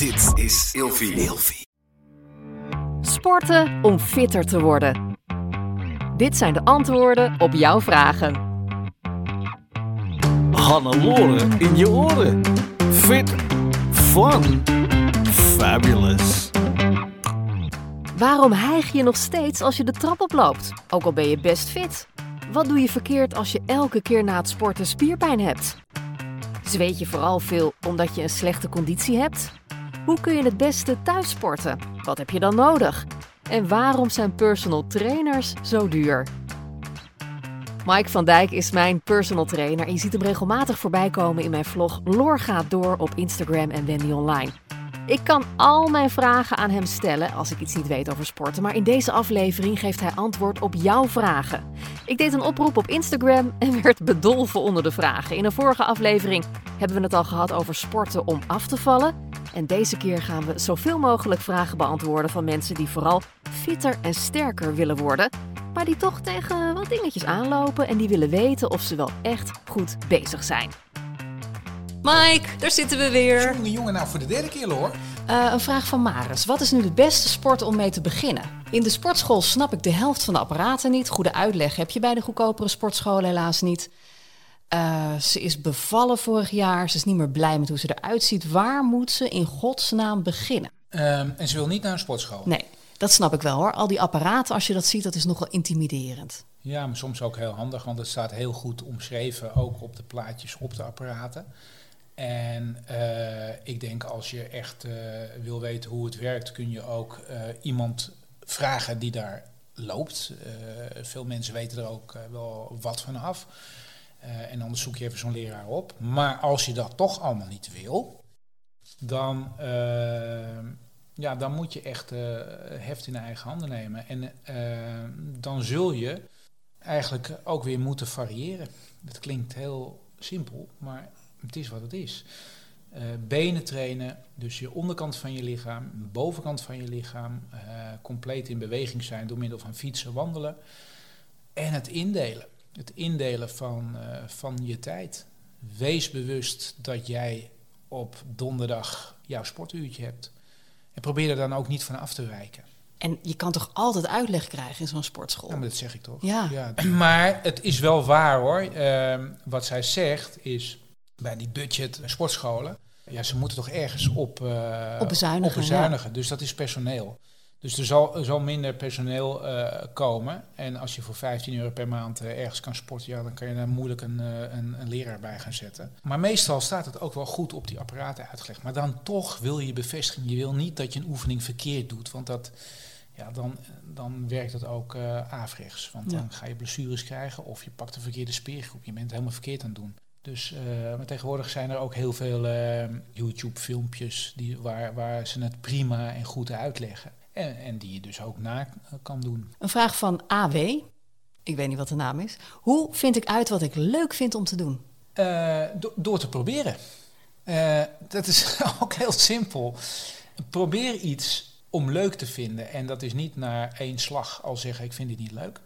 Dit is Ilfie. Ilfie. Sporten om fitter te worden. Dit zijn de antwoorden op jouw vragen. Hannelore in je oren. Fit, fun, fabulous. Waarom hijg je nog steeds als je de trap oploopt? Ook al ben je best fit. Wat doe je verkeerd als je elke keer na het sporten spierpijn hebt? Zweet je vooral veel omdat je een slechte conditie hebt? Hoe kun je het beste thuis sporten? Wat heb je dan nodig? En waarom zijn personal trainers zo duur? Mike van Dijk is mijn personal trainer je ziet hem regelmatig voorbij komen in mijn vlog Loor gaat door op Instagram en Wendy Online. Ik kan al mijn vragen aan hem stellen als ik iets niet weet over sporten, maar in deze aflevering geeft hij antwoord op jouw vragen. Ik deed een oproep op Instagram en werd bedolven onder de vragen. In een vorige aflevering hebben we het al gehad over sporten om af te vallen. En deze keer gaan we zoveel mogelijk vragen beantwoorden van mensen die vooral fitter en sterker willen worden, maar die toch tegen wat dingetjes aanlopen en die willen weten of ze wel echt goed bezig zijn. Mike, daar zitten we weer. Jongen, jongen, nou voor de derde keer hoor. Uh, een vraag van Maris. Wat is nu de beste sport om mee te beginnen? In de sportschool snap ik de helft van de apparaten niet. Goede uitleg heb je bij de goedkopere sportscholen helaas niet. Uh, ze is bevallen vorig jaar. Ze is niet meer blij met hoe ze eruit ziet. Waar moet ze in godsnaam beginnen? Um, en ze wil niet naar een sportschool? Nee, dat snap ik wel hoor. Al die apparaten, als je dat ziet, dat is nogal intimiderend. Ja, maar soms ook heel handig, want het staat heel goed omschreven, ook op de plaatjes op de apparaten. En uh, ik denk als je echt uh, wil weten hoe het werkt, kun je ook uh, iemand vragen die daar loopt. veel mensen weten er ook wel wat van af. en anders zoek je even zo'n leraar op. Maar als je dat toch allemaal niet wil, dan, ja, dan moet je echt heft in eigen handen nemen. En dan zul je eigenlijk ook weer moeten variëren. Dat klinkt heel simpel, maar het is wat het is. Uh, benen trainen, dus je onderkant van je lichaam, bovenkant van je lichaam, uh, compleet in beweging zijn door middel van fietsen, wandelen. En het indelen. Het indelen van, uh, van je tijd. Wees bewust dat jij op donderdag jouw sportuurtje hebt. En probeer er dan ook niet van af te wijken. En je kan toch altijd uitleg krijgen in zo'n sportschool? Ja, maar dat zeg ik toch. Ja. ja. Maar het is wel waar hoor. Ehm, wat zij zegt is bij die budget sportscholen. Ja, ze moeten toch ergens op, uh, op bezuinigen. Op bezuinigen. Dus dat is personeel. Dus er zal, er zal minder personeel uh, komen. En als je voor 15 euro per maand uh, ergens kan sporten, ja, dan kan je daar moeilijk een, een, een, leraar bij gaan zetten. Maar meestal staat het ook wel goed op die apparaten uitgelegd. Maar dan toch wil je bevestiging. Je wil niet dat je een oefening verkeerd doet. Want dat, ja, dan, dan werkt het ook uh, averechts. Want ja. dan ga je blessures krijgen of je pakt de verkeerde speergroep. Je bent het helemaal verkeerd aan het doen. Dus uh, maar tegenwoordig zijn er ook heel veel uh, YouTube-filmpjes waar, waar ze het prima en goed uitleggen. En, en die je dus ook na kan doen. Een vraag van AW. Ik weet niet wat de naam is. Hoe vind ik uit wat ik leuk vind om te doen? Uh, do door te proberen. dat is ook heel simpel. Probeer iets om leuk te vinden. En dat is niet naar één slag al zeggen ik vind dit niet leuk.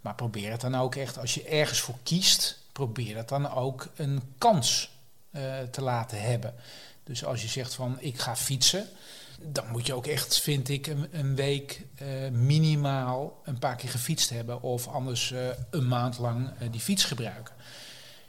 Maar probeer het dan ook echt. Als je ergens voor kiest, probeer het dan ook een kans uh, te laten hebben. Dus als je zegt van ik ga fietsen, dan moet je ook echt, vind ik, een, een week uh, minimaal een paar keer gefietst hebben. Of anders uh, een maand lang die fiets gebruiken.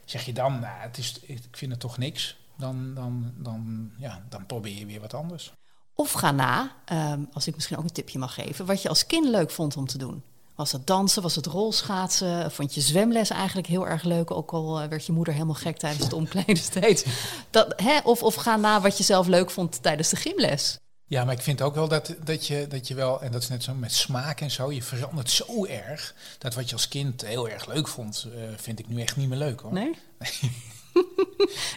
Zeg je dan, nou, het is, ik vind het toch niks, dan, dan, dan, ja, dan probeer je weer wat anders. Of ga na, um, als ik misschien ook een tipje mag geven, wat je als kind leuk vond om te doen. Was het dansen, was het rolschaatsen? Vond je zwemles eigenlijk heel erg leuk? Ook al werd je moeder helemaal gek tijdens het omkleden steeds. Dat, hè? Of, of ga na wat je zelf leuk vond tijdens de gymles. Ja, maar ik vind ook wel dat, dat, je, dat je wel, en dat is net zo met smaak en zo, je verandert zo erg. Dat wat je als kind heel erg leuk vond, uh, vind ik nu echt niet meer leuk hoor. Nee?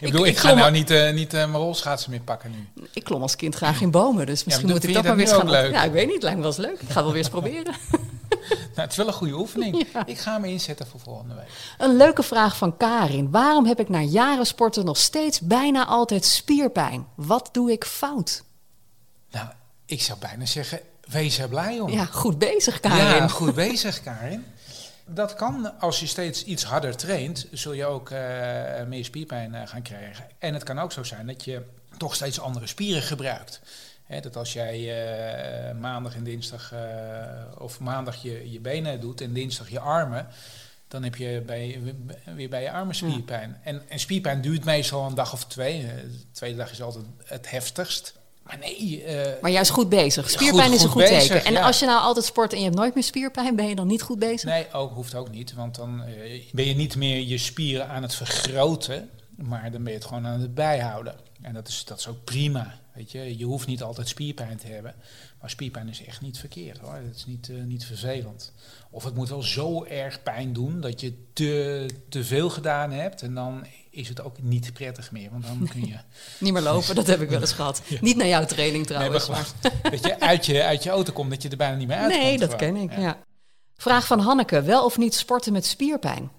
ik bedoel, ik, ik ga nou niet, uh, niet uh, mijn rolschaatsen meer pakken nu. Ik klom als kind graag in bomen, dus misschien ja, moet ik dat maar weer gaan. Leuk? Ja, ik weet niet, lijkt me wel eens leuk. Ik ga wel weer eens proberen. nou, het is wel een goede oefening. Ja. Ik ga me inzetten voor volgende week. Een leuke vraag van Karin. Waarom heb ik na jaren sporten nog steeds bijna altijd spierpijn? Wat doe ik fout? Nou, ik zou bijna zeggen, wees er blij om. Ja, goed bezig, Karin. Ja, goed bezig, Karin. Dat kan, als je steeds iets harder traint, zul je ook uh, meer spierpijn uh, gaan krijgen. En het kan ook zo zijn dat je toch steeds andere spieren gebruikt. Dat als jij eh, maandag en dinsdag eh, of maandag je, je benen doet en dinsdag je armen, dan heb je bij, weer bij je armen spierpijn. En, en spierpijn duurt meestal een dag of twee. Eh, De tweede dag is altijd het heftigst. Maar nee. eh, Maar juist goed bezig. Spierpijn Goed- is een goed goed bezig, teken. En ja. als je nou altijd sport en je hebt nooit meer spierpijn, ben je dan niet goed bezig? Nee, ook, hoeft ook niet. Want dan ben je niet meer je spieren aan het vergroten. Maar dan ben je het gewoon aan het bijhouden. En dat is, dat is ook prima. Weet je? je hoeft niet altijd spierpijn te hebben. Maar spierpijn is echt niet verkeerd hoor. Het is niet, eh, niet vervelend. Of het moet wel zo erg pijn doen dat je te, te veel gedaan hebt. En dan is het ook niet prettig meer. Want dan kun je Niet meer lopen, dat heb ik wel eens gehad. Niet naar jouw training Nee, maar trouwens. gewoon dat je uit, je uit je auto komt, dat je er bijna niet meer uitkomt. nee, dat ken ik. Ja. Ja. Vraag van Hanneke: wel of niet sporten met spierpijn?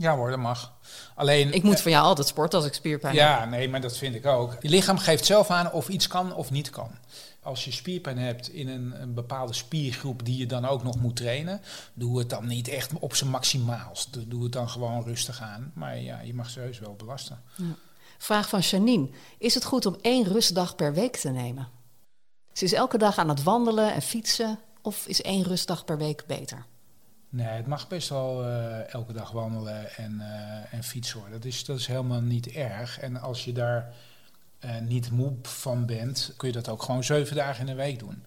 Ja hoor, dat mag. Alleen, Ik moet van jou altijd sporten als ik spierpijn heb. Ja, nee, maar dat vind ik ook. Je lichaam geeft zelf aan of iets kan of niet kan. Als je spierpijn hebt in een, een bepaalde spiergroep die je dan ook nog moet trainen, doe het dan niet echt op zijn maximaalst. Doe het dan gewoon rustig aan. Maar ja, je mag serieus wel belasten. Vraag van Janine: Is het goed om één rustdag per week te nemen? Ze is elke dag aan het wandelen en fietsen. Of is één rustdag per week beter? Nee, het mag best wel eh, elke dag wandelen en, eh, en fietsen hoor. Dat is, dat is helemaal niet erg. En als je daar eh, niet moe van bent, kun je dat ook gewoon zeven dagen in de week doen.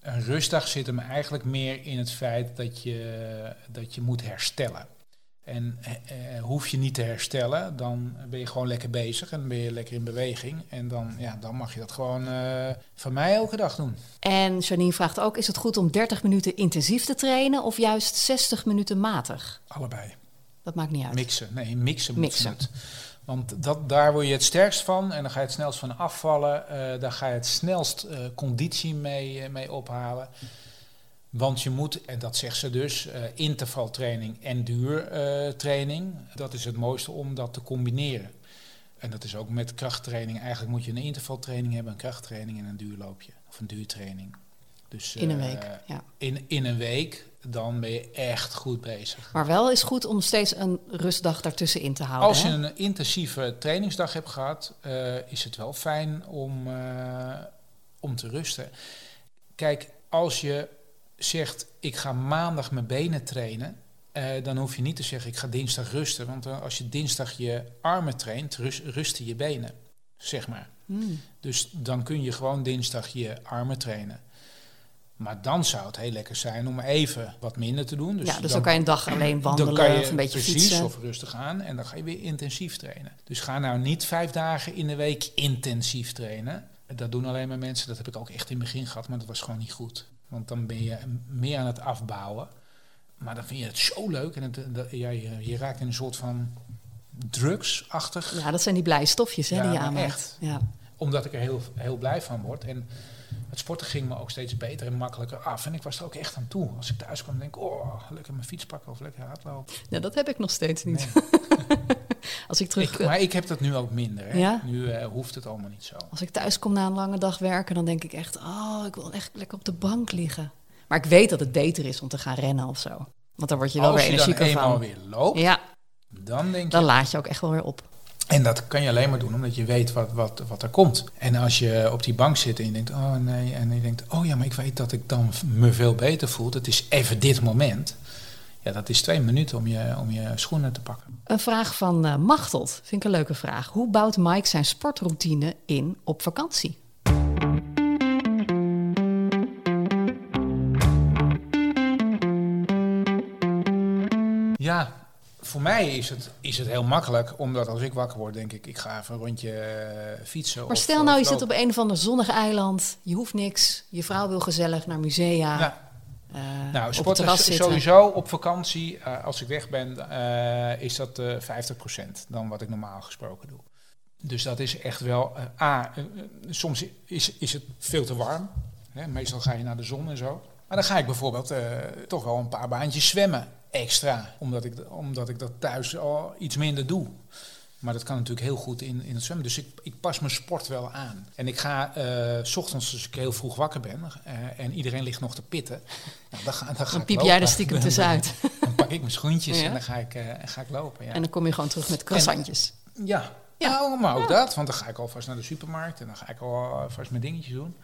Een rustdag zit hem eigenlijk meer in het feit dat je, dat je moet herstellen. En eh, eh, hoef je niet te herstellen, dan ben je gewoon lekker bezig en ben je lekker in beweging. En dan, ja, dan mag je dat gewoon eh, van mij elke dag doen. En Janine vraagt ook: Is het goed om 30 minuten intensief te trainen of juist 60 minuten matig? Allebei. Dat maakt niet uit. Mixen. Nee, mixen moet Mixen. het. Want dat, daar word je het sterkst van en dan ga je het snelst van afvallen. eh daar ga je het snelst conditie mee, mee ophalen. Want je moet, en dat zegt ze dus, eh, intervaltraining en duurtraining. dat is het mooiste om dat te combineren. En dat is ook met krachttraining. Eigenlijk moet je een intervaltraining hebben, een krachttraining en een duurloopje. Of een duurtraining. Dus, In een eh, week. Ja. in, in een week, dan ben je echt goed bezig. Maar wel is goed om steeds een rustdag daartussenin te houden. Als je hè? een intensieve trainingsdag hebt gehad, eh, is het wel fijn om, om te rusten. Kijk, als je zegt ik ga maandag mijn benen trainen, eh, dan hoef je niet te zeggen ik ga dinsdag rusten. Want eh, als je dinsdag je armen traint, rus- rusten je benen, zeg maar. Hmm. Dus dan kun je gewoon dinsdag je armen trainen. Maar dan zou het heel lekker zijn om even wat minder te doen. Dus ja, dus dan, kan je een dag alleen dan wandelen kan je of een beetje precies fietsen. of rustig aan en dan ga je weer intensief trainen. Dus ga nou niet vijf dagen in de week intensief trainen. Dat doen alleen maar mensen, dat heb ik ook echt in het begin gehad, maar dat was gewoon niet goed. Want dan ben je meer aan het afbouwen. Maar dan vind je het zo leuk en het, dat- ja, je, je raakt in een soort van drugsachtig. Ja, dat zijn die blije stofjes hè, Ja, die je aanmaakt. Ja. Omdat ik er heel, heel blij van word. En het sporten ging me ook steeds beter en makkelijker af. En ik was er ook echt aan toe. Als ik thuis kwam, denk ik, oh, lekker mijn fiets pakken of lekker hardlopen. ja, dat heb ik nog steeds niet. Nee. Als ik terug... Ik, maar ik heb dat nu ook minder. Hè. Ja? Nu eh, hoeft het allemaal niet zo. Als ik thuis kom na een lange dag werken, dan denk ik echt, oh, ik wil echt lekker op de bank liggen. Maar ik weet dat het beter is om te gaan rennen of zo. Want dan word je wel Als weer je dan energieker eenmaal van. weer loopt, Ja, dan denk je... dan laat je ook echt wel weer op. En dat kan je alleen maar doen omdat je weet wat, wat, wat er komt. En als je op die bank zit en je denkt, oh nee, en je denkt, oh ja, maar ik weet dat ik dan me veel beter voel. Het is even dit moment. Ja, dat is twee minuten om je, om je schoenen te pakken. Een vraag van eh, Machteld, vind ik een leuke vraag. Hoe bouwt Mike zijn sportroutine in op vakantie? Ja, voor mij is het, is het heel makkelijk, omdat als ik wakker word, denk ik, ik ga even een rondje eh, fietsen. Maar of, stel nou, je zit op een of ander zonnig eiland, je hoeft niks, je vrouw wil gezellig naar musea, Ja, eh, nou, sport terras is sowieso op vakantie, eh, als ik weg ben, eh, is dat eh 50% dan wat ik normaal gesproken doe. Dus dat is echt wel, eh, A, eh, eh, soms is, is het veel te warm. Hè? Meestal ga je naar de zon en zo. Maar dan ga ik bijvoorbeeld eh, toch wel een paar baantjes zwemmen extra. Omdat ik, omdat ik dat thuis al iets minder doe. Maar dat kan natuurlijk heel goed in, in het zwemmen. Dus ik, ik pas mijn sport wel aan. En ik ga eh, s ochtends, als ik heel vroeg wakker ben eh, en iedereen ligt nog te pitten, nou, dan ga, dan ga Dan ik piep jij er stiekem Dan- tussenuit. Dan pak ik mijn schoentjes Ja. en dan ga ik, eh, ga ik lopen. Ja. En dan kom je gewoon terug met croissantjes. ja, Ja, nou, maar ook dat. Want dan ga ik alvast naar de supermarkt en dan ga ik alvast mijn dingetjes doen.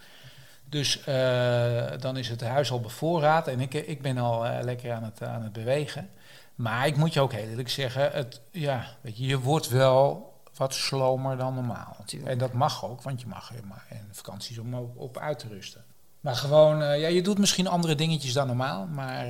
Dus uh, dan is het huis al bevoorraad en ik, ik ben al uh, lekker aan het, aan het bewegen. Maar ik moet je ook heel eerlijk zeggen, het, ja, weet je, je wordt wel wat slomer dan normaal. Tuurlijk. En dat mag ook, want je mag maar en vakanties om op, op uit te rusten. Maar gewoon, uh, ja, je doet misschien andere dingetjes dan normaal, maar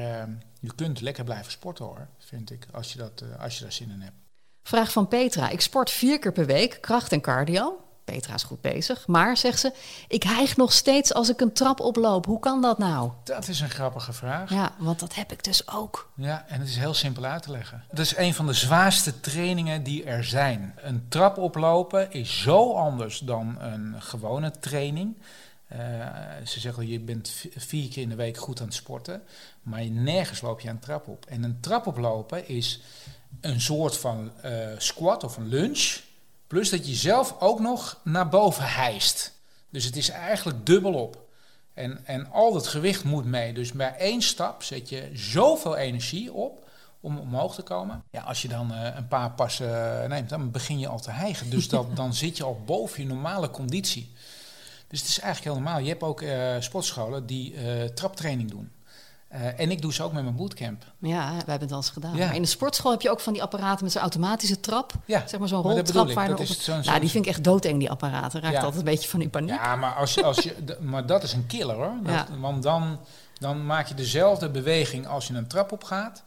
je kunt lekker blijven sporten hoor, vind ik, als je, dat, als je daar zin in hebt. Vraag van Petra. Ik sport vier keer per week, kracht en cardio. Petra is goed bezig. Maar, zegt ze, ik hijg nog steeds als ik een trap oploop. Hoe kan dat nou? Dat is een grappige vraag. Ja, want dat heb ik dus ook. Ja, en het is heel simpel uit te leggen. Het is een van de zwaarste trainingen die er zijn. Een trap oplopen is zo anders dan een gewone training. Uh, ze zeggen, je bent vier keer in de week goed aan het sporten, maar nergens loop je een trap op. En een trap oplopen is een soort van uh, squat of een lunge Plus dat je zelf ook nog naar boven hijst. Dus het is eigenlijk dubbelop. En, en al dat gewicht moet mee. Dus bij één stap zet je zoveel energie op om omhoog te komen. Ja, als je dan uh, een paar passen neemt, dan begin je al te hijgen. Dus dat, dan zit je al boven je normale conditie. Dus het is eigenlijk heel normaal. Je hebt ook uh, sportscholen die traptraining doen. Uh, en ik doe ze ook met mijn bootcamp. Ja, wij hebben het al eens gedaan. Ja. Maar in de sportschool heb je ook van die apparaten met zo'n automatische trap. Ja, zeg maar zo'n roltrap. Waar dat is zo'n, nou, die vind ik echt doodeng, die apparaten. Raakt ja. altijd een beetje van die paniek. Ja, maar, als als je, maar dat is een killer hoor. Dat. Want dan, dan maak je dezelfde beweging als je een trap op gaat.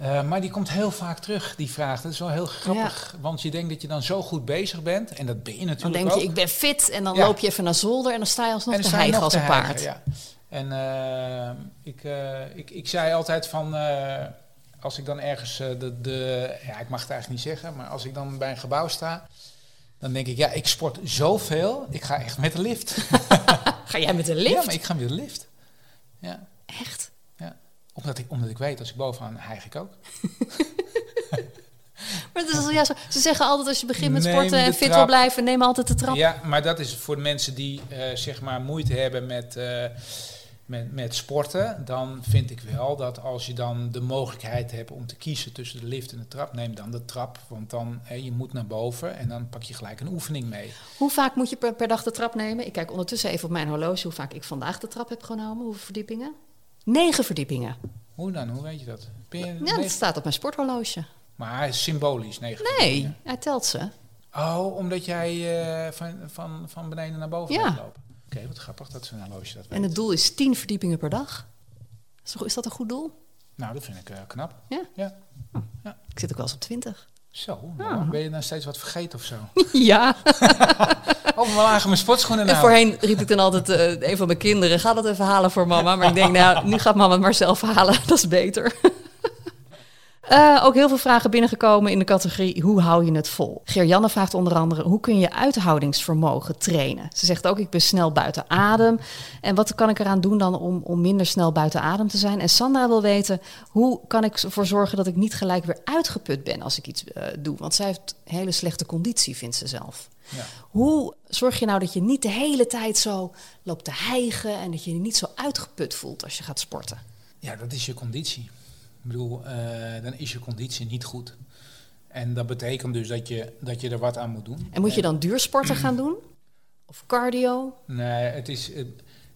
Uh, maar die komt heel vaak terug, die vraag. Dat is wel heel grappig. Ja. Want je denkt dat je dan zo goed bezig bent. En dat ben je natuurlijk Dan denk je, ik ben fit. En dan loop je even naar zolder. En dan sta je alsnog te hijgen als een paard. Ja. En uh, ik, uh, ik, ik zei altijd van, uh, als ik dan ergens de, de, ja, ik mag het eigenlijk niet zeggen, maar als ik dan bij een gebouw sta, dan denk ik, ja, ik sport zoveel, ik ga echt met de lift. ga jij met de lift? Ja, maar ik ga met de lift. Ja. Echt? Ja, omdat ik, omdat ik weet, als ik bovenaan hijg ik ook. maar is, ja, zo, ze zeggen altijd als je begint met sporten en fit wil blijven, neem altijd de trap. Ja, maar dat is voor de mensen die zeg maar moeite hebben met met, met sporten, dan vind ik wel dat als je dan de mogelijkheid hebt om te kiezen tussen de lift en de trap, neem dan de trap. Want dan hè, je moet naar boven en dan pak je gelijk een oefening mee. Hoe vaak moet je per, per dag de trap nemen? Ik kijk ondertussen even op mijn horloge hoe vaak ik vandaag de trap heb genomen. Hoeveel verdiepingen? Negen verdiepingen. Hoe dan? Hoe weet je dat? Ben je ja, dat staat op mijn sporthorloge. Maar hij is symbolisch, negen Nee, hij telt ze. Oh, omdat jij uh, van, van, van beneden naar boven ja. lopen. Oké, okay, wat grappig dat zo'n horloge dat weet. En het doel is 10 verdiepingen per dag. Is dat een goed doel? Nou, dat vind ik uh, knap. Ja? Ja. Oh, ja. Ik zit ook wel eens op 20. Zo, nou, ben je dan steeds wat vergeten of zo? ja. of we lagen mijn sportschoenen nou. En voorheen riep ik dan altijd, uh, een van mijn kinderen, ga dat even halen voor mama. Maar ik denk, nou, nu gaat mama het maar zelf halen. Dat is beter. Uh, ook heel veel vragen binnengekomen in de categorie hoe hou je het vol? Geer-Janne vraagt onder andere hoe kun je uithoudingsvermogen trainen? Ze zegt ook ik ben snel buiten adem. En wat kan ik eraan doen dan om, om minder snel buiten adem te zijn? En Sandra wil weten hoe kan ik ervoor zorgen dat ik niet gelijk weer uitgeput ben als ik iets uh, doe? Want zij heeft hele slechte conditie, vindt ze zelf. Ja. Hoe zorg je nou dat je niet de hele tijd zo loopt te hijgen en dat je je niet zo uitgeput voelt als je gaat sporten? Ja, dat is je conditie. Ik bedoel, uh, dan is je conditie niet goed. En dat betekent dus dat je, dat je er wat aan moet doen. En moet je dan duursporten gaan doen? Of cardio? Nee, het is...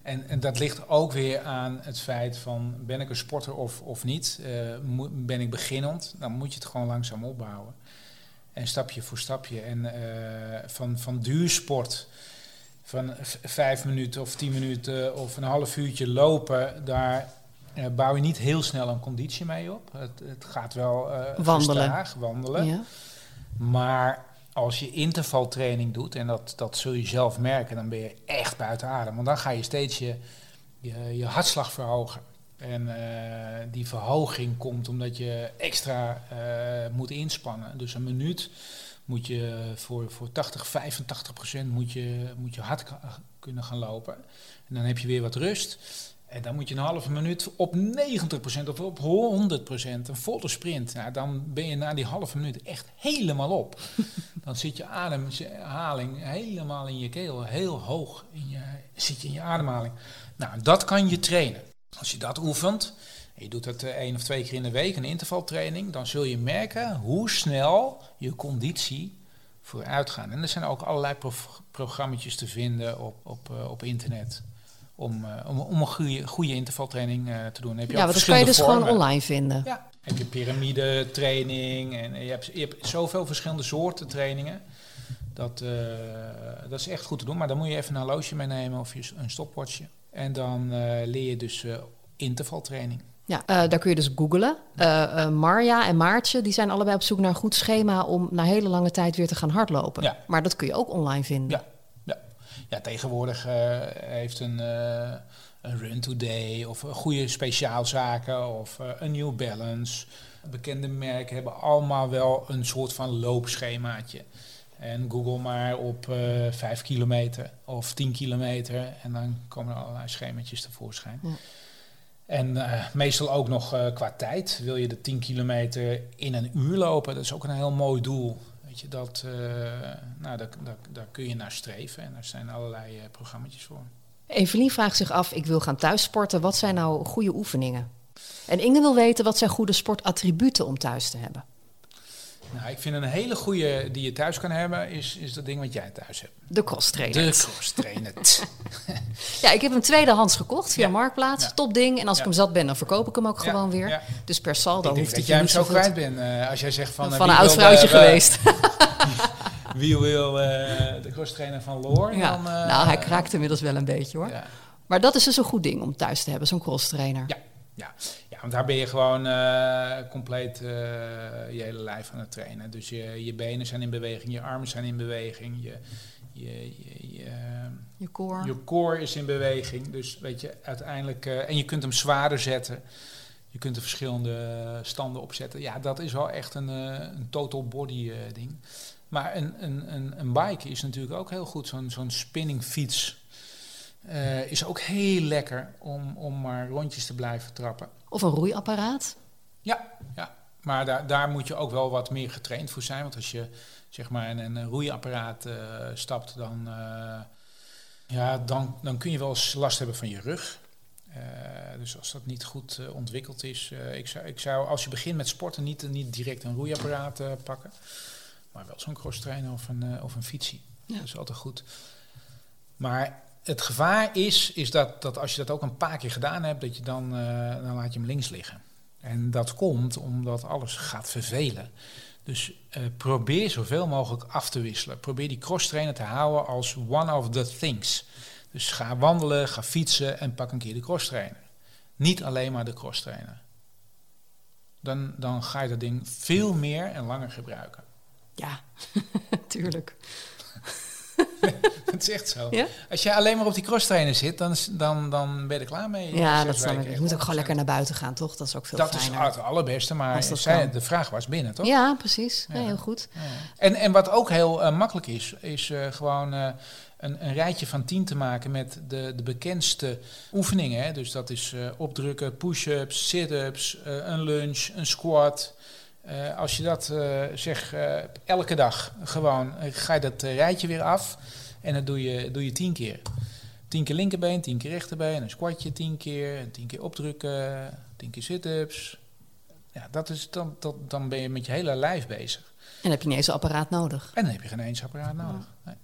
En, en, dat ligt ook weer aan het feit van ben ik een sporter of, of niet? Uh, ben ik beginnend? Dan moet je het gewoon langzaam opbouwen. En stapje voor stapje. En uh, van, van duursport, van vijf minuten of tien minuten of een half uurtje lopen, daar uh, bouw je niet heel snel een conditie mee op. Het, het gaat wel uh, wandelen. wandelen. Ja. Maar als je intervaltraining doet, en dat, dat zul je zelf merken, dan ben je echt buiten adem. Want dan ga je steeds je, je, je hartslag verhogen. En uh, die verhoging komt omdat je extra moet inspannen. Dus een minuut moet je voor, voor 80, 85 procent moet je, moet je hard kunnen gaan lopen. En dan heb je weer wat rust. En dan moet je een halve minuut op 90% of op 100%, een volle sprint. Nou, dan ben je na die halve minuut echt helemaal op. dan zit je ademhaling helemaal in je keel, heel hoog in je, zit je in je ademhaling. Nou, dat kan je trainen. Als je dat oefent, en je doet het eh, één of twee keer in de week, een intervaltraining, dan zul je merken hoe snel je conditie vooruit gaan. En er zijn ook allerlei pro programma's te vinden op, op, uh, op internet. Om, uh, om, om een goede, goede intervaltraining uh, te doen. Heb je ja, dat kan je dus vormen. gewoon online vinden. Ja, heb je piramide training en je hebt, je hebt zoveel verschillende soorten trainingen. Dat, dat is echt goed te doen. Maar dan moet je even een horloge meenemen of je, een stopwatchje. En dan leer je dus intervaltraining. Ja, daar kun je dus googlen. Marja en Maartje, die zijn allebei op zoek naar een goed schema om na hele lange tijd weer te gaan hardlopen. Ja. Maar dat kun je ook online vinden. Ja, ja. tegenwoordig heeft een, een Run Today of goede speciaalzaken of een New Balance. Bekende merken hebben allemaal wel een soort van loopschemaatje. En google maar op uh, 5 kilometer of 10 kilometer en dan komen er allerlei schemaatjes tevoorschijn. Ja. En uh, meestal ook nog uh, qua tijd. Wil je de 10 kilometer in een uur lopen? Dat is ook een heel mooi doel. Weet je, dat, uh, nou, daar, daar, kun je naar streven. En daar zijn allerlei programma's voor. Evelien vraagt zich af, ik wil gaan thuissporten. Wat zijn nou goede oefeningen? En Inge wil weten, wat zijn goede sportattributen om thuis te hebben? Nou, ik vind een hele goede die je thuis kan hebben, is, is dat ding wat jij thuis hebt. De cross trainer. De cross trainer. ja, ik heb hem tweedehands gekocht via Marktplaats. Ja. Top ding. En als ik hem zat ben, dan verkoop ik hem ook gewoon weer. Dus per saldo ik hoeft dat jij hem zo kwijt bent. Uh, als jij zegt van... van een oud vrouwtje geweest. wie wil de cross trainer van Loor? Ja. Dan, nou, hij kraakt inmiddels wel een beetje hoor. Maar dat is dus een goed ding om thuis te hebben, zo'n cross trainer. Ja. Ja. Ja, want daar ben je gewoon uh, compleet uh, je hele lijf aan het trainen. Dus je, je benen zijn in beweging, je armen zijn in beweging, je, je, je, je, je core. je core is in beweging. Dus weet je, uiteindelijk... Uh, en je kunt hem zwaarder zetten. Je kunt er verschillende standen opzetten. Ja, dat is wel echt een, een total body ding. Maar een, een, een, een bike is natuurlijk ook heel goed. Zo'n zo'n spinning fiets uh, is ook heel lekker om, om maar rondjes te blijven trappen. Of een roeiapparaat? Ja, ja. maar daar, daar moet je ook wel wat meer getraind voor zijn. Want als je zeg maar in een roeiapparaat uh, stapt, dan, uh, ja, dan, dan kun je wel eens last hebben van je rug. dus als dat niet goed ontwikkeld is, ik, zou, ik zou als je begint met sporten niet, niet direct een roeiapparaat pakken. Maar wel zo'n cross trainer of een, of een fietsie. Ja. Dat is altijd goed. Maar het gevaar is, is dat, dat als je dat ook een paar keer gedaan hebt, dat je dan, uh, dan laat je hem links liggen. En dat komt omdat alles gaat vervelen. Dus uh, probeer zoveel mogelijk af te wisselen. Probeer die cross-trainer te houden als one of the things. Dus ga wandelen, ga fietsen en pak een keer de cross-trainer. Niet alleen maar de cross-trainer. Dan, dan ga je dat ding veel meer en langer gebruiken. Ja, tuurlijk. dat is echt zo. Ja? Als je alleen maar op die crosstrainer zit, dan, dan, dan ben je er klaar mee. Ja, dat snap ik. Je moet ook gewoon lekker naar buiten gaan, toch? Dat is ook veel dat fijner. Dat is het allerbeste, maar zij, de vraag was binnen, toch? Ja, precies. Ja. heel goed. Ja. En, en wat ook heel uh, makkelijk is, is uh, gewoon uh, een, een rijtje van tien te maken met de, de bekendste oefeningen. Hè? Dus dat is opdrukken, push-ups, sit-ups, een lunge, een squat... Uh, als je dat uh, zeg uh, elke dag gewoon, ga je dat rijtje weer af en dat doe je, doe je tien keer. Tien keer linkerbeen, tien keer rechterbeen, een squatje tien keer, tien keer opdrukken, tien keer sit-ups. Ja, dat is, dan, dat, dan ben je met je hele lijf bezig. En dan heb je niet eens een apparaat nodig. En dan heb je geen eens apparaat nodig. Nee.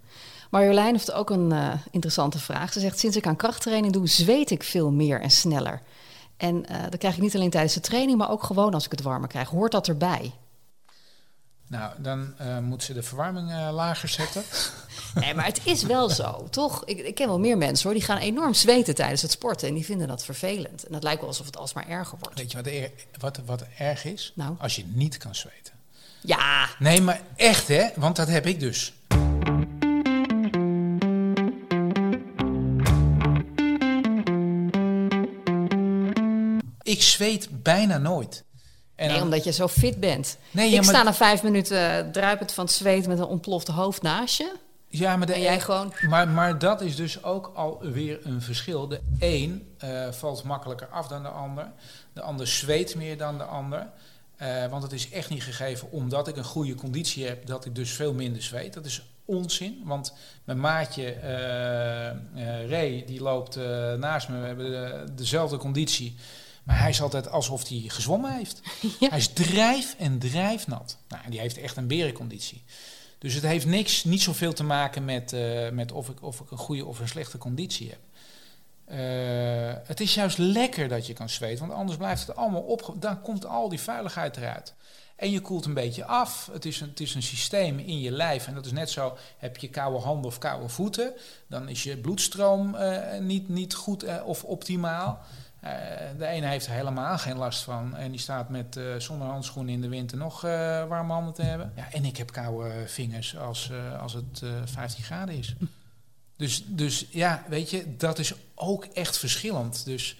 Marjolein heeft ook een interessante vraag. Ze zegt, sinds ik aan krachttraining doe, zweet ik veel meer en sneller. En uh, dat krijg ik niet alleen tijdens de training, maar ook gewoon als ik het warmer krijg. Hoort dat erbij? Nou, dan uh, moet ze de verwarming uh, lager zetten. nee, maar het is wel zo, toch? Ik, ik, ken wel meer mensen hoor, die gaan enorm zweten tijdens het sporten. En die vinden dat vervelend. En dat lijkt wel alsof het alsmaar erger wordt. Weet je wat, er, wat, wat erg is? Nou? Als je niet kan zweten. Ja. Nee, maar echt hè, want dat heb ik dus. Ik zweet bijna nooit. En nee, dan, omdat je zo fit bent. Nee, ik ja, sta na vijf minuten druipend van het zweet met een ontplofte hoofd naast je. Ja, maar, de, en jij gewoon... maar, maar dat is dus ook alweer een verschil. De een uh, valt makkelijker af dan de ander. De ander zweet meer dan de ander. Uh, want het is echt niet gegeven omdat ik een goede conditie heb, dat ik dus veel minder zweet. Dat is onzin, want mijn maatje uh, Ray, die loopt naast me, we hebben de, dezelfde conditie. Maar hij is altijd alsof hij gezwommen heeft. Ja. Hij is drijf en drijfnat. Nou, die heeft echt een berenconditie. Dus het heeft niks, niet zoveel te maken met, eh, met of, ik, of ik een goede of een slechte conditie heb. Eh, het is juist lekker dat je kan zweten, want anders blijft het allemaal op. Dan komt al die vuiligheid eruit. En je koelt een beetje af. Het is, een, het is een systeem in je lijf. En dat is net zo, heb je koude handen of koude voeten, dan is je bloedstroom uh, niet, niet goed uh, of optimaal. Uh, de ene heeft er helemaal geen last van. En die staat met zonder handschoenen in de winter nog warme handen te hebben. Ja, en ik heb koude vingers als, als het 15 graden is. Dus, dus ja, weet je, dat is ook echt verschillend. Dus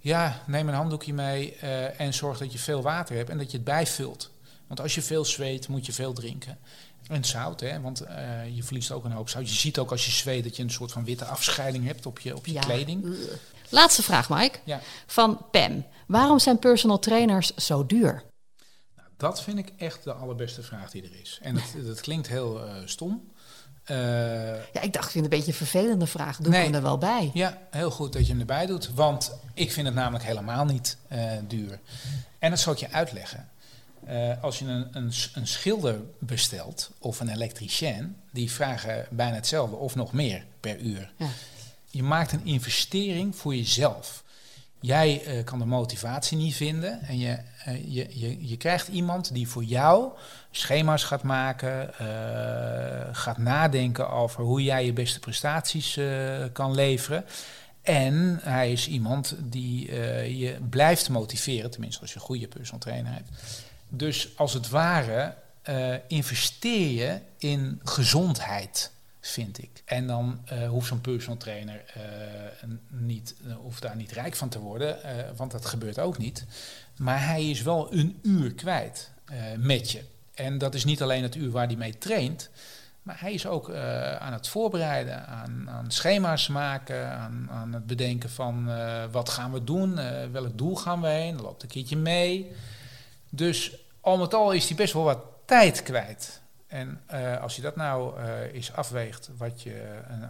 ja, neem een handdoekje mee uh, en zorg dat je veel water hebt en dat je het bijvult. Want als je veel zweet, moet je veel drinken. En zout, hè, want uh, je verliest ook een hoop zout. Je ziet ook als je zweet dat je een soort van witte afscheiding hebt op je, op je ja. kleding. Laatste vraag, Mike. Ja. Van Pam. Waarom zijn personal trainers zo duur? Nou, dat vind ik echt de allerbeste vraag die er is. En dat, dat klinkt heel uh, stom. Uh, ja, ik dacht, ik vind het een beetje een vervelende vraag. Doe nee, ik hem er wel bij? Ja, heel goed dat je hem erbij doet. Want ik vind het namelijk helemaal niet duur. En dat zal ik je uitleggen. Uh, als je een, een, een, schilder bestelt of een elektricien, die vragen bijna hetzelfde of nog meer per uur. Ja. Je maakt een investering voor jezelf. Jij uh, kan de motivatie niet vinden en je, uh, je, je, je krijgt iemand die voor jou schema's gaat maken, gaat nadenken over hoe jij je beste prestaties kan leveren. En hij is iemand die je blijft motiveren, tenminste als je een goede personal trainer hebt. Dus als het ware investeer je in gezondheid vind ik. En dan uh, hoeft zo'n personal trainer uh, niet, hoeft daar niet rijk van te worden, want dat gebeurt ook niet. Maar hij is wel een uur kwijt met je. En dat is niet alleen het uur waar hij mee traint, maar hij is ook aan het voorbereiden, aan, aan schema's maken, aan, aan, het bedenken van wat gaan we doen, welk doel gaan we heen, loopt een keertje mee. Dus al met al is hij best wel wat tijd kwijt. En uh, als je dat nou uh, eens afweegt, wat, je, een,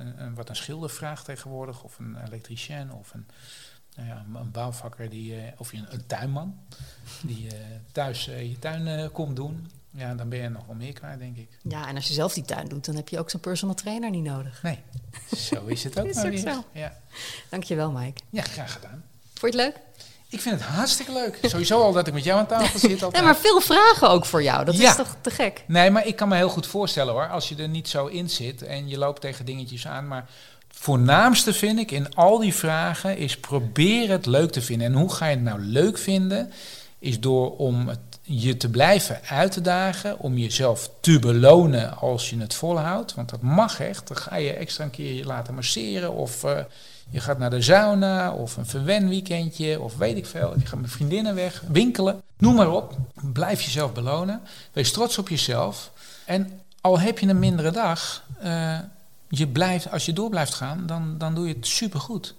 een, een, wat een schilder vraagt tegenwoordig, of een elektricien, of een, nou ja, een bouwvakker, die, uh, of een, een, tuinman, die thuis je tuin komt doen, ja, dan ben je nog wel meer kwijt, denk ik. Ja, en als je zelf die tuin doet, dan heb je ook zo'n personal trainer niet nodig. Nee, zo is het ook is maar weer. Zo. Ja. Dankjewel, Mike. Ja, graag gedaan. Vond je het leuk? Ik vind het hartstikke leuk. Sowieso al dat ik met jou aan tafel zit. Altijd. Nee, maar veel vragen ook voor jou. Dat ja. is toch te gek? Nee, maar ik kan me heel goed voorstellen hoor. Als je er niet zo in zit en je loopt tegen dingetjes aan. Maar voornaamste vind ik in al die vragen is probeer het leuk te vinden. En hoe ga je het nou leuk vinden? Is door om het, je te blijven uit te dagen. Om jezelf te belonen als je het volhoudt. Want dat mag echt. Dan ga je extra een keer je laten masseren of... Uh, je gaat naar de sauna of een verwenweekendje of weet ik veel. Je gaat met vriendinnen weg, winkelen. Noem maar op. Blijf jezelf belonen. Wees trots op jezelf. En al heb je een mindere dag, uh, je blijft, als je door blijft gaan, dan, dan doe je het supergoed.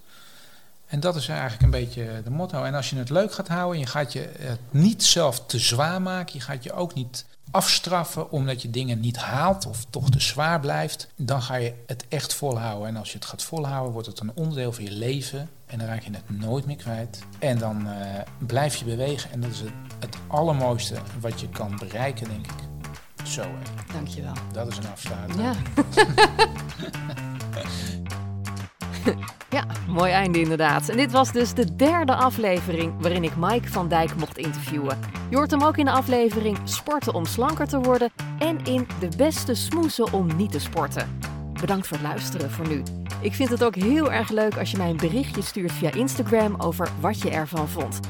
En dat is eigenlijk een beetje de motto. En als je het leuk gaat houden, je gaat je het niet zelf te zwaar maken. Je gaat je ook niet afstraffen omdat je dingen niet haalt of toch te zwaar blijft, dan ga je het echt volhouden. En als je het gaat volhouden, wordt het een onderdeel van je leven en dan raak je het nooit meer kwijt. En dan uh, blijf je bewegen en dat is het, het, allermooiste wat je kan bereiken, denk ik. Zo, hè. Dankjewel. Dat is een afsluiting. Ja. Ja, mooi einde inderdaad. En dit was dus de derde aflevering waarin ik Mike van Dijk mocht interviewen. Je hoort hem ook in de aflevering Sporten om slanker te worden en in De beste smoesen om niet te sporten. Bedankt voor het luisteren voor nu. Ik vind het ook heel erg leuk als je mij een berichtje stuurt via Instagram over wat je ervan vond.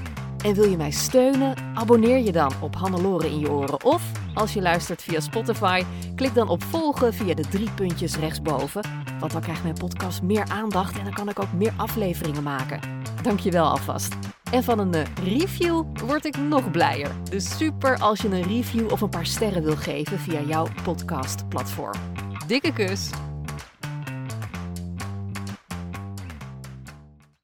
En wil je mij steunen? Abonneer je dan op Hannelore in je oren. Of als je luistert via Spotify, klik dan op volgen via de drie puntjes rechtsboven. Want dan krijgt mijn podcast meer aandacht en dan kan ik ook meer afleveringen maken. Dankjewel alvast. En van een review word ik nog blijer. Dus super als je een review of een paar sterren wil geven via jouw podcastplatform. Dikke kus!